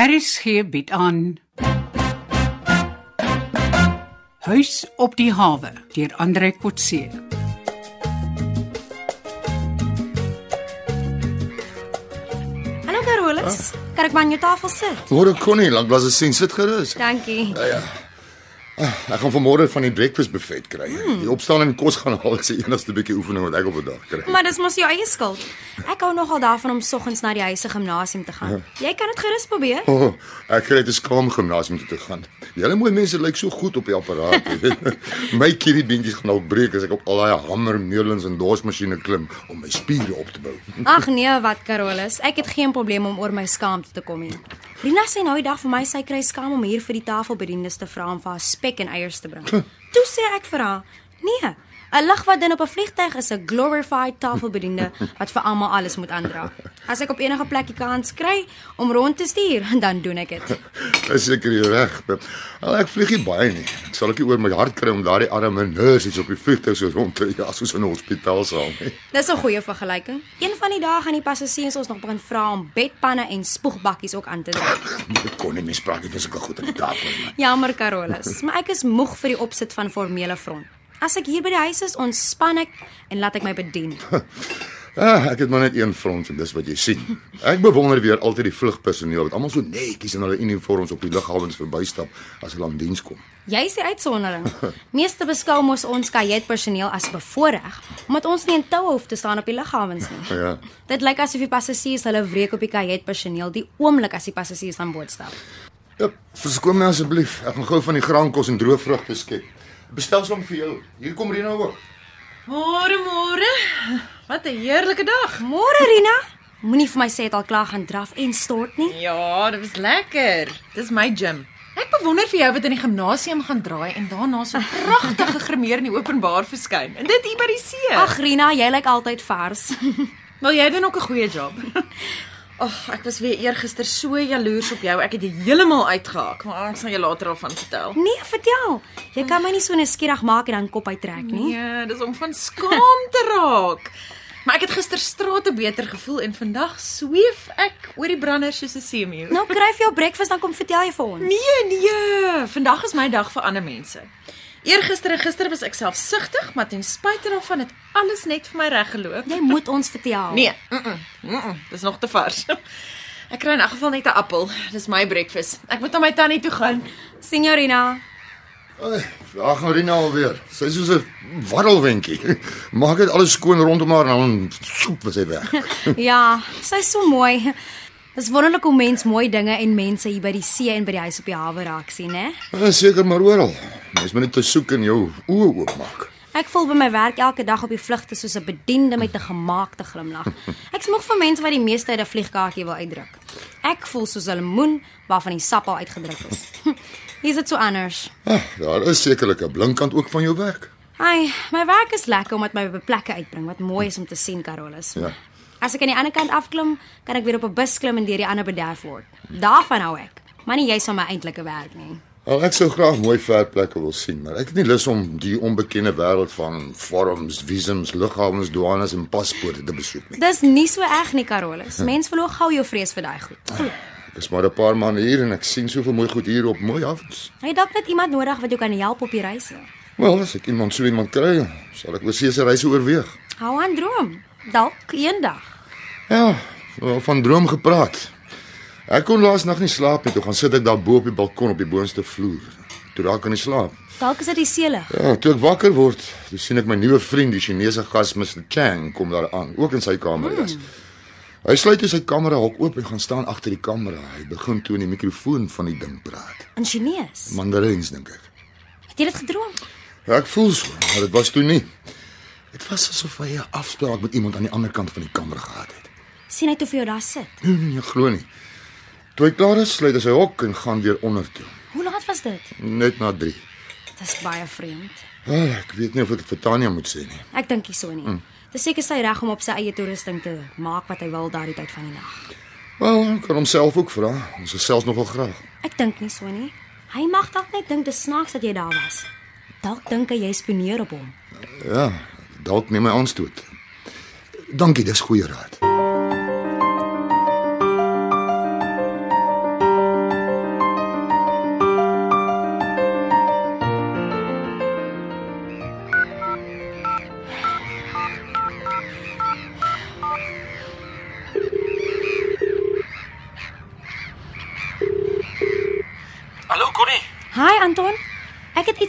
RSG bied aan Huis op die hawe deur Andre Kotse. Hallo Carolus. Kan ek maar aan jou tafel sit? Môre kon nie, lank was dit sien sit gerus. Dankie. Ek gaan vanmôre van die breakfast buffet kry. Die opstaan en kos gaan haal is die enigste bietjie oefening wat ek op 'n dag kry. Maar dis mos jou eie skuld. Ek hou nogal daarvan om soggens na die huise gimnasium te gaan. Jy kan dit gerus probeer. Oh, ek kry dit skaam gimnasium toe te gaan. Julle mooi mense lyk so goed op die apparaat. my kierie beentjies gaan al breek as ek op al daai hamer, meulens en dorsmasjiene klim om my spiere op te bou. Ag nee, wat Carolus. Ek het geen probleem om oor my skaamte te kom nie. Rina sê nou die dag vir my sy kry skaam om hier vir die tafelbedienis te vra om vir haar spek en eiers te bring. Toe sê ek vir haar: "Nee, 'n ligwatdin op 'n vliegtyg is 'n glorified tafelbediende wat vir almal alles moet aandra. As ek op enige plekkie kans kry om rond te stuur, dan doen ek dit." Is seker jy reg. Al ek vlieg nie baie nie. Ek sal nie oor my hart kry om daardie arme nurses op die vliegtuig so rond te ja, soos in 'n hospitaalsaal nie. Dis 'n goeie vergelyking. Een van die dae gaan die passasiers ons nog begin vra om bedpanne en spoegbakkies ook aan te dra. Ek kon nie mens praat nie, dis ek goed aan die tafel. Jammer Carolus, maar ek is moeg vir die opsit van formele front. As ek hier by die huis is, ontspan ek en laat ek my bedien. Ah, ek het maar net een front en dis wat jy sien. Ek bewonder weer altyd die vlugpersoneel wat almal so netjies in hulle uniforms op die lughawens verbystap as hulle aan diens kom. Jy is die uitsondering. Meeste beskou mos ons kajuitpersoneel as bevoordeel omdat ons nie in toue hoef te staan op die lughawens nie. Ja. Dit lyk asof die passasiers hulle wreek op die kajuitpersoneel die oomblik as die passasiers aan boord stap. Ja, verskoon my asseblief. Ek gaan gou van die graankos en droë vrugte skep. Bestel som vir jou. Hier kom Rena ook. Môre môre. Wat 'n heerlike dag. Môre Rina, moenie vir my sê dit al klaar gaan draf en stort nie. Ja, dit was lekker. Dis my gym. Ek bewonder vir jou wat in die gimnasium gaan draai en daarna so pragtig gegrimeer in die openbaar verskyn. En dit hier by die see. Ag Rina, jy lyk altyd vars. wil jy doen ook 'n goeie job? Ag, ek was weer eergister so jaloers op jou. Ek het heeltemal uitgehaak, maar ek sal jou later daarvan vertel. Nee, vertel. Jy kan my nie so nuuskierig maak en dan kop uittrek nie. Nee, dis om van skaam te raak. Maar ek het gister strate beter gevoel en vandag sweef ek oor die brander soos 'n seemeeu. Nou kry jy jou breakfast dan kom vertel jy vir ons. Nee, nee. Vandag is my dag vir ander mense. Eergister en gister was ek selfsugtig, maar ten spyte daarvan het alles net vir my reg geloop. Jy moet ons vertel. Nee, mm -mm, mm -mm, dis nog te vars. Ek kry in elk geval net 'n appel. Dis my breakfast. Ek moet na my tannie toe gaan. Signorina. Gaan Rena alweer. Sy is soos 'n waddelwentjie. Maak dit alles skoon rondom haar en dan soep was sy weg. Ja, sy's so mooi. Dis wonderlik hoe mens mooi dinge en mense hier by die see en by die huis op die hawe raak sien, hè? Ja, seker maar oral. Mens moet net te soek en jou oë oopmaak. Ek voel by my werk elke dag op die vlugte soos 'n bediende met 'n gemaakte glimlag. Ek smog vir mense wat die meeste uit 'n vliegkaartjie wil uitdruk. Ek voel soos 'n lemoen waarvan die sap al uitgedruk is. Hier is dit so anders. Ah, daar is sekerlik 'n blinkkant ook van jou werk. Ai, my werk is lekker omdat my by plekke uitbring wat mooi is om te sien, Carolus. Ja. As ek aan die ander kant afklim, kan ek weer op 'n bus klim en deur die ander bederf word. Daarvan hou ek. Maar nie jy's van my eintlike werk nie. Al ek sou graag mooi verplekke wil sien, maar ek het nie lus om die onbekende wêreld van vorms, visums, lughawens, douanes en paspoorte te besoek nie. Dis nie so erg nie, Carolus. Mens verloor gou jou vrees vir daai goed. Ek is maar 'n paar maande hier en ek sien soveel mooi goed hier op mooi havens. Jy dalk net iemand nodig wat jou kan help op die reise. Wel, as ek iemand so iemand kry, sal ek oorsee se reise oorweeg. Hou aan droom. Dalk eendag. Ja, van droom gepraat. Ek kon laas nag nie slaap nie, toe gaan sit ek daar bo op die balkon op die boonste vloer. Toe raak ek nie slaap. Dalk is dit die seelig. Ja, toe ek wakker word, toe sien ek my nuwe vriend, die Chinese gas Mr Chang kom daar aan, ook in sy kamer is. Hy sluit toe sy kamera hok oop en gaan staan agter die kamera. Hy begin toe in die mikrofoon van die ding praat. In Chinese. Mandarins dink ek. Het jy dit gedroom? Ja, ek voel so, maar dit was toe nie. Dit was asof hy 'n afspraak met iemand aan die ander kant van die kamera gehad het. sien hy toe vir jou daar sit. Nee, nee, ek glo nie. Toe hy klaar is, sluit hy sy hok en gaan weer onder toe. Hoe laat was dit? Net na 3. Dit is baie vreemd. Ah, ek weet nie of ek dit vir Tanya moet sê nie. Ek dink nie so nie. Mm. Dis seker sy reg om op sy eie toerusting te maak wat hy wil daardie tyd van die nag. Wel, ek kan homself ook vra. Ons gesels nogal graag. Ek dink nie so nie. Hy mag dalk net dink dis snaaks dat jy daar was. Dalk dink hy jy spioneer op hom. Ja, dalk neem hy aanstoot. Dankie, dis goeie raad.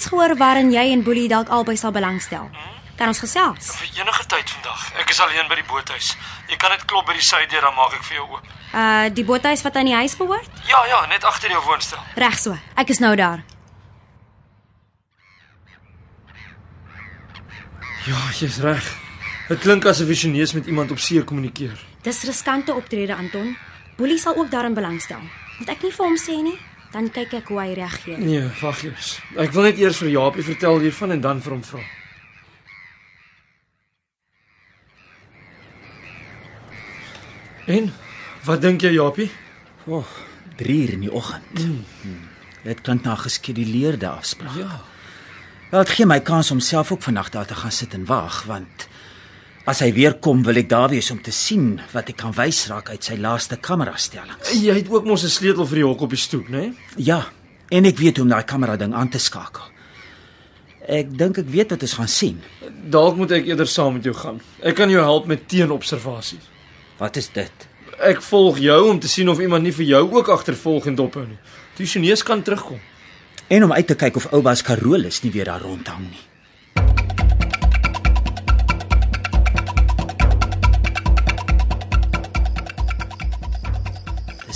Iets gehoor waarin jy en Boelie dalk albei sal belangstel. Kan ons gesels? Vir enige tyd vandag. Ek is alleen by die boothuis. Jy kan net klop by die sydeur dan maak ek vir jou oop. Uh die boothuis wat aan die huis behoort? Ja, ja, net agter jou woonstel. Reg so. Ek is nou daar. Ja, jy's reg. Dit klink asof jy Chinese met iemand op see kommunikeer. Dis riskante optrede Anton. Boelie sal ook daarin belangstel. Moet ek nie vir hom sê nie? Dan kyk ek hoe hy reageer. Nee, wag eers. Ek wil net eers vir Japie vertel hiervan en dan vir hom vra. En wat dink jy, Japie? O, 3 uur in die oggend. Hmm. Dit klink na 'n geskeduleerde afspraak. Ja. Wel, dit gee my kans om self ook vandag daar te gaan sit en wag, want as hy weer kom, wil ek daar wees om te sien wat ek kan wys raak uit sy laaste kamerastellings. Jy het ook mos 'n sleutel vir die hok op die stoep, né? Nee? Ja, en ek weet hoe om daai kamera ding aan te skakel. Ek dink ek weet wat ons gaan sien. Dalk moet ek eerder saam met jou gaan. Ek kan jou help met teenobservasie. Wat is dit? Ek volg jou om te sien of iemand nie vir jou ook agtervolg en dophou nie. Die Chinese kan terugkom. En om uit te kyk of Ouba's Carolus nie weer daar rondhang nie.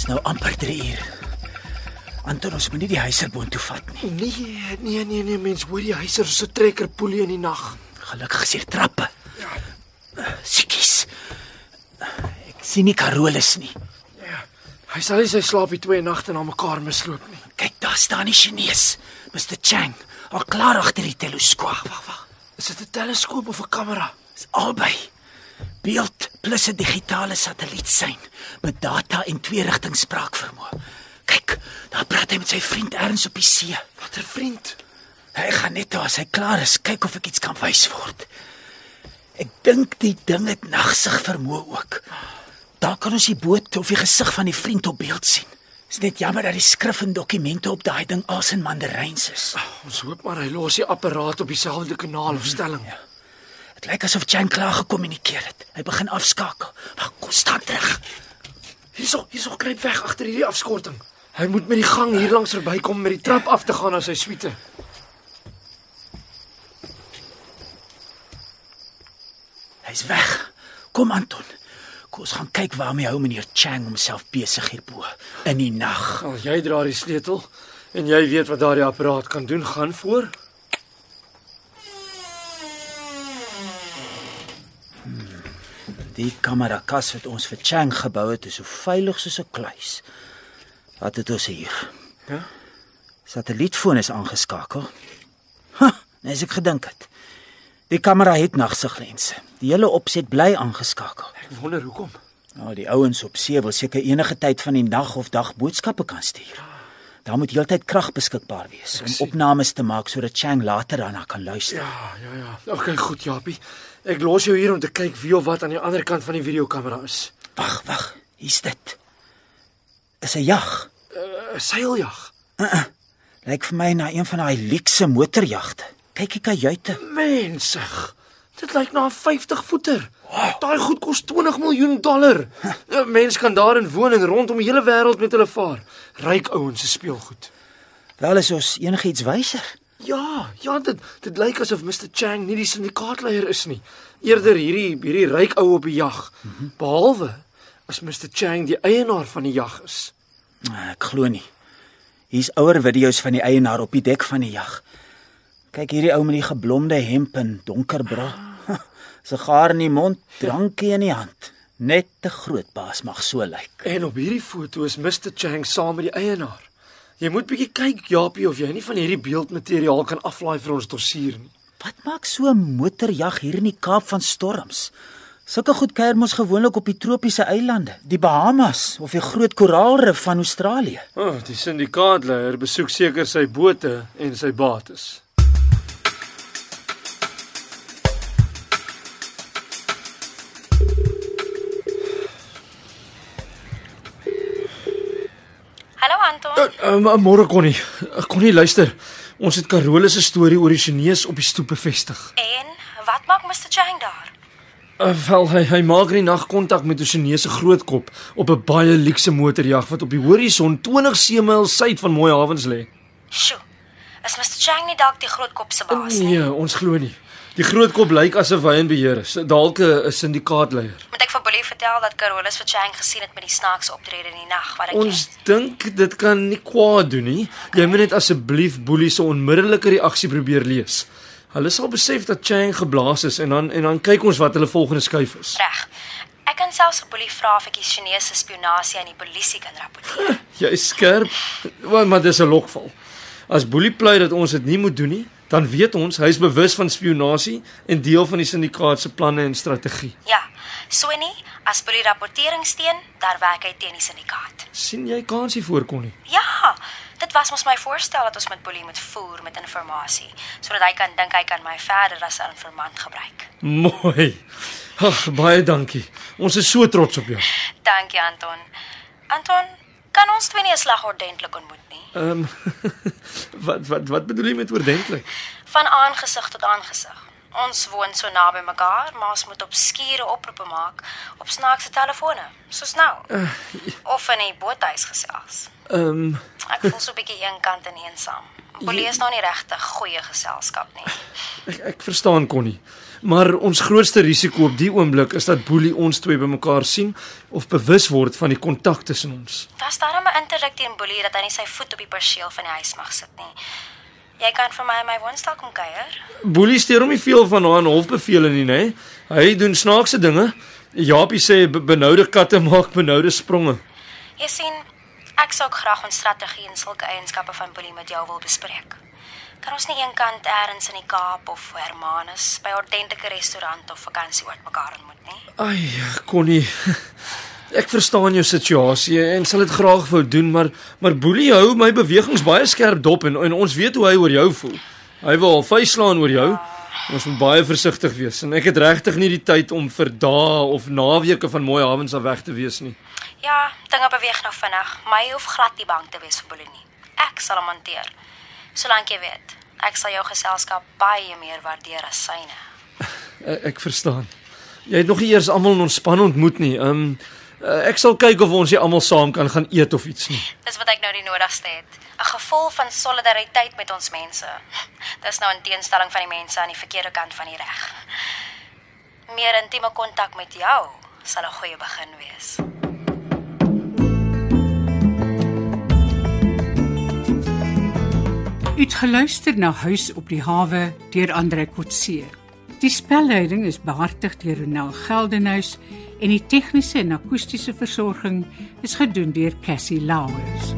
Dis nou amper 3 uur. Anton, ons moet nie die huiser boontoe vat nie. Nee, nee, nee, nee, mens, hoor jy hyser so 'n trekkerpoelie in die nag. Gelukkig is hier trappe. Siekies. Ek sien nie Carolus nie. Ja. Hy sal nie sy slaap die twee nagte na mekaar misloop nie. Kyk, daar staan die Chinees, Mr Chang, al klaar agter die teleskoop. Wag, wag. Is dit 'n teleskoop of 'n kamera? Dis albei. Beeld plus 'n digitale satellietsein met data en twee-rigting spraakvermoë. Kyk, daar praat hy met sy vriend erns op die see. Watter vriend? Hy gaan net toe as hy klaar is, kyk of ek iets kan wys word. Ek dink die ding het nagsig vermoë ook. Daar kan ons die boot of die gesig van die vriend op beeld sien. Dis net jammer dat die skrif en dokumente op daai ding als in mandaryns is. Ons hoop maar hy los die apparaat op dieselfde kanaal of stelling. Ja. Dit lyk asof Jan klaar gekommunikeer het. Hy begin afskakel. Maar kom staan terug. Hierso, hierso kruip weg agter hierdie afskorting. Hy moet met die gang hier langs verbykom met die trap af te gaan na sy suite. Hy's weg. Kom Anton. Kom ons gaan kyk waarmee hou meneer Chang homself besig hierbo in die nag. Al jy dra die sleutel en jy weet wat daardie apparaat kan doen, gaan voor. Die kamerakas wat ons vir Chang gebou het, is so veilig soos 'n kluis. Wat het ons hier? Ja? Satellietfoon is aangeskakel. Ha, nes ek gedink het. Die kamera het nagsiglense. Die hele opset bly aangeskakel. Ek wonder hoekom. Nou, die ouens op see wil seker enige tyd van die nag of dag boodskappe kan stuur. Daar moet heeltyd krag beskikbaar wees om opnames te maak sodat Chang later daarna kan luister. Ja, ja, ja. Okay, goed, Japie. Ek los jou hier om te kyk wie of wat aan die ander kant van die videokamera is. Wag, wag. Hier's dit. Is 'n jag. 'n Seiljag. Lyk vir my na een van daai luukse motorjagte. Kyk die kajuite. Mensig. Dit lyk na 'n 50 voeter. Daai goed kos 20 miljoen dollar. 'n Mens kan daarin woon en rondom die hele wêreld met hulle vaar. Ryk ouens se speelgoed. Wel is ons enigiets wyser. Ja, ja, dit dit lyk asof Mr Chang nie die syndikaatleier is nie. Eerder hierdie hierdie ryk ou op die jag. Behalwe as Mr Chang die eienaar van die jag is. Ah, Ek glo nie. Hier's ouer video's van die eienaar op die dek van die jag. Kyk hierdie ou met die geblomde hemp en donker bra. Sigaar in die mond, drankie in die hand. Net te groot baas mag so lyk. En op hierdie foto is Mr Chang saam met die eienaar. Jy moet bietjie kyk, Japie, of jy nie van hierdie beeldmateriaal kan aflaai vir ons dossier nie. Wat maak so 'n motorjag hier in die Kaap van storms? Sulke goed kuier mos gewoonlik op die tropiese eilande, die Bahamas of die groot koraalrif van Australië. O, oh, die syndikaatleier besoek seker sy bote en sy bates. Anton. Uh, Môre Connie, Uh, Connie luister. Ons het Carolus se storie oor die Chinese op die stoep bevestig. En wat maak Mr Chang daar? Uh, wel hy hy maak in die nag kontak met 'n Chinese grootkop op 'n baie luukse motorjag wat op die horison 20 seemil suid van Mooi Havens lê. Sjoe. Is Mr Chang nie dalk die groot kop se baas nie? Nee, ons glo nie. Die groot kop lyk asof hy in beheer is. Dalk 'n 'n vertel dat Carolus vir Chang gesien het met die snaakse optrede in die nag wat ek Ons dink dit kan nie kwaad doen nie. Jy moet net asseblief Boelie se onmiddellike reaksie probeer lees. Hulle sal besef dat Chang geblaas is en dan en dan kyk ons wat hulle volgende skuif is. reg. Ek kan selfs vir Boelie vra of ek die Chinese spionasie aan die polisie kan rapporteer. Jy is skerp, maar, maar dis 'n lokval. As Boelie pleit dat ons dit nie moet doen nie, dan weet ons hy is bewus van spionasie en deel van die syndikaat se planne en strategie. ja, so nie as Boelie rapportering steun, dan werk hy teen die syndikaat. sien jy kans hiervoor kon nie? Ja, dit was mos my voorstel dat ons met Boelie moet voer met inligting sodat hy kan dink hy kan my verder as 'n informant gebruik. Mooi. Ag, baie dankie. Ons is so trots op jou. Dankie Anton. Anton, kan ons twee nie 'n slag ordentlik ontmoet nie? Ehm um, wat wat wat bedoel jy met oordentlik? Van aangesig tot aangesig. Ons woon so naby mekaar, maar ons moet op skure oproepe maak op snaakse telefone, soos nou. Of in die boothuis gesels. Ehm um, Ek voel so 'n bietjie eenkant en eensaam. Boelie is nou nie regtig goeie geselskap nie. ek, ek verstaan Connie. Maar ons grootste risiko op die oomblik is dat Boelie ons twee bymekaar sien of bewus word van die kontak tussen ons. Daar's daarom 'n interdik teen Boelie dat hy nie sy voet op die perseel van die huis mag sit nie. Jy kan vir my in my woonstel kom kuier. Boelie steur hom nie veel van haar hofbevele nie, nê? Hy doen snaakse dinge. Japie sê be- benoude katte maak benoude spronge. Jy sien, ek sou graag ons strategie en sulke eienskappe van Boelie met jou wil bespreek. Kan ons nie eenkant eers in die Kaap of Hermanus by 'n ordentlike restaurant of vakansieoord mekaar ontmoet nie? Ai, Connie. Ek verstaan jou situasie en sal dit graag wou doen, maar maar Boelie hou my bewegings baie skerp dop en, en ons weet hoe hy oor jou voel. Hy wil al vuislaan oor jou. Ons moet baie versigtig wees en ek het regtig nie die tyd om vir dae of naweke van mooi hawens af weg te wees nie. Ja, dinge beweeg nou vinnig. My hoef glad nie bang te wees vir Boelie nie. Ek sal hom hanteer. Solank jy weet, ek sal jou geselskap baie meer waardeer as syne. Ek, ek verstaan. Jy het nog nie eers almal in ons span ontmoet nie. Ehm um, ek sal kyk of ons nie almal saam kan gaan eet of iets nie. Dis wat ek nou die nodigste het. 'n Gevoel van solidariteit met ons mense. Dis nou in teenstelling van die mense aan die verkeerde kant van die reg. Meer intieme kontak met jou sal 'n goeie begin wees. U het geluister na Huis op die hawe deur Andre Kotse. Die spelleiding is behartig deur Ronel Geldenhuys en die tegniese en akoestiese versorging is gedoen deur Cassie Lauers.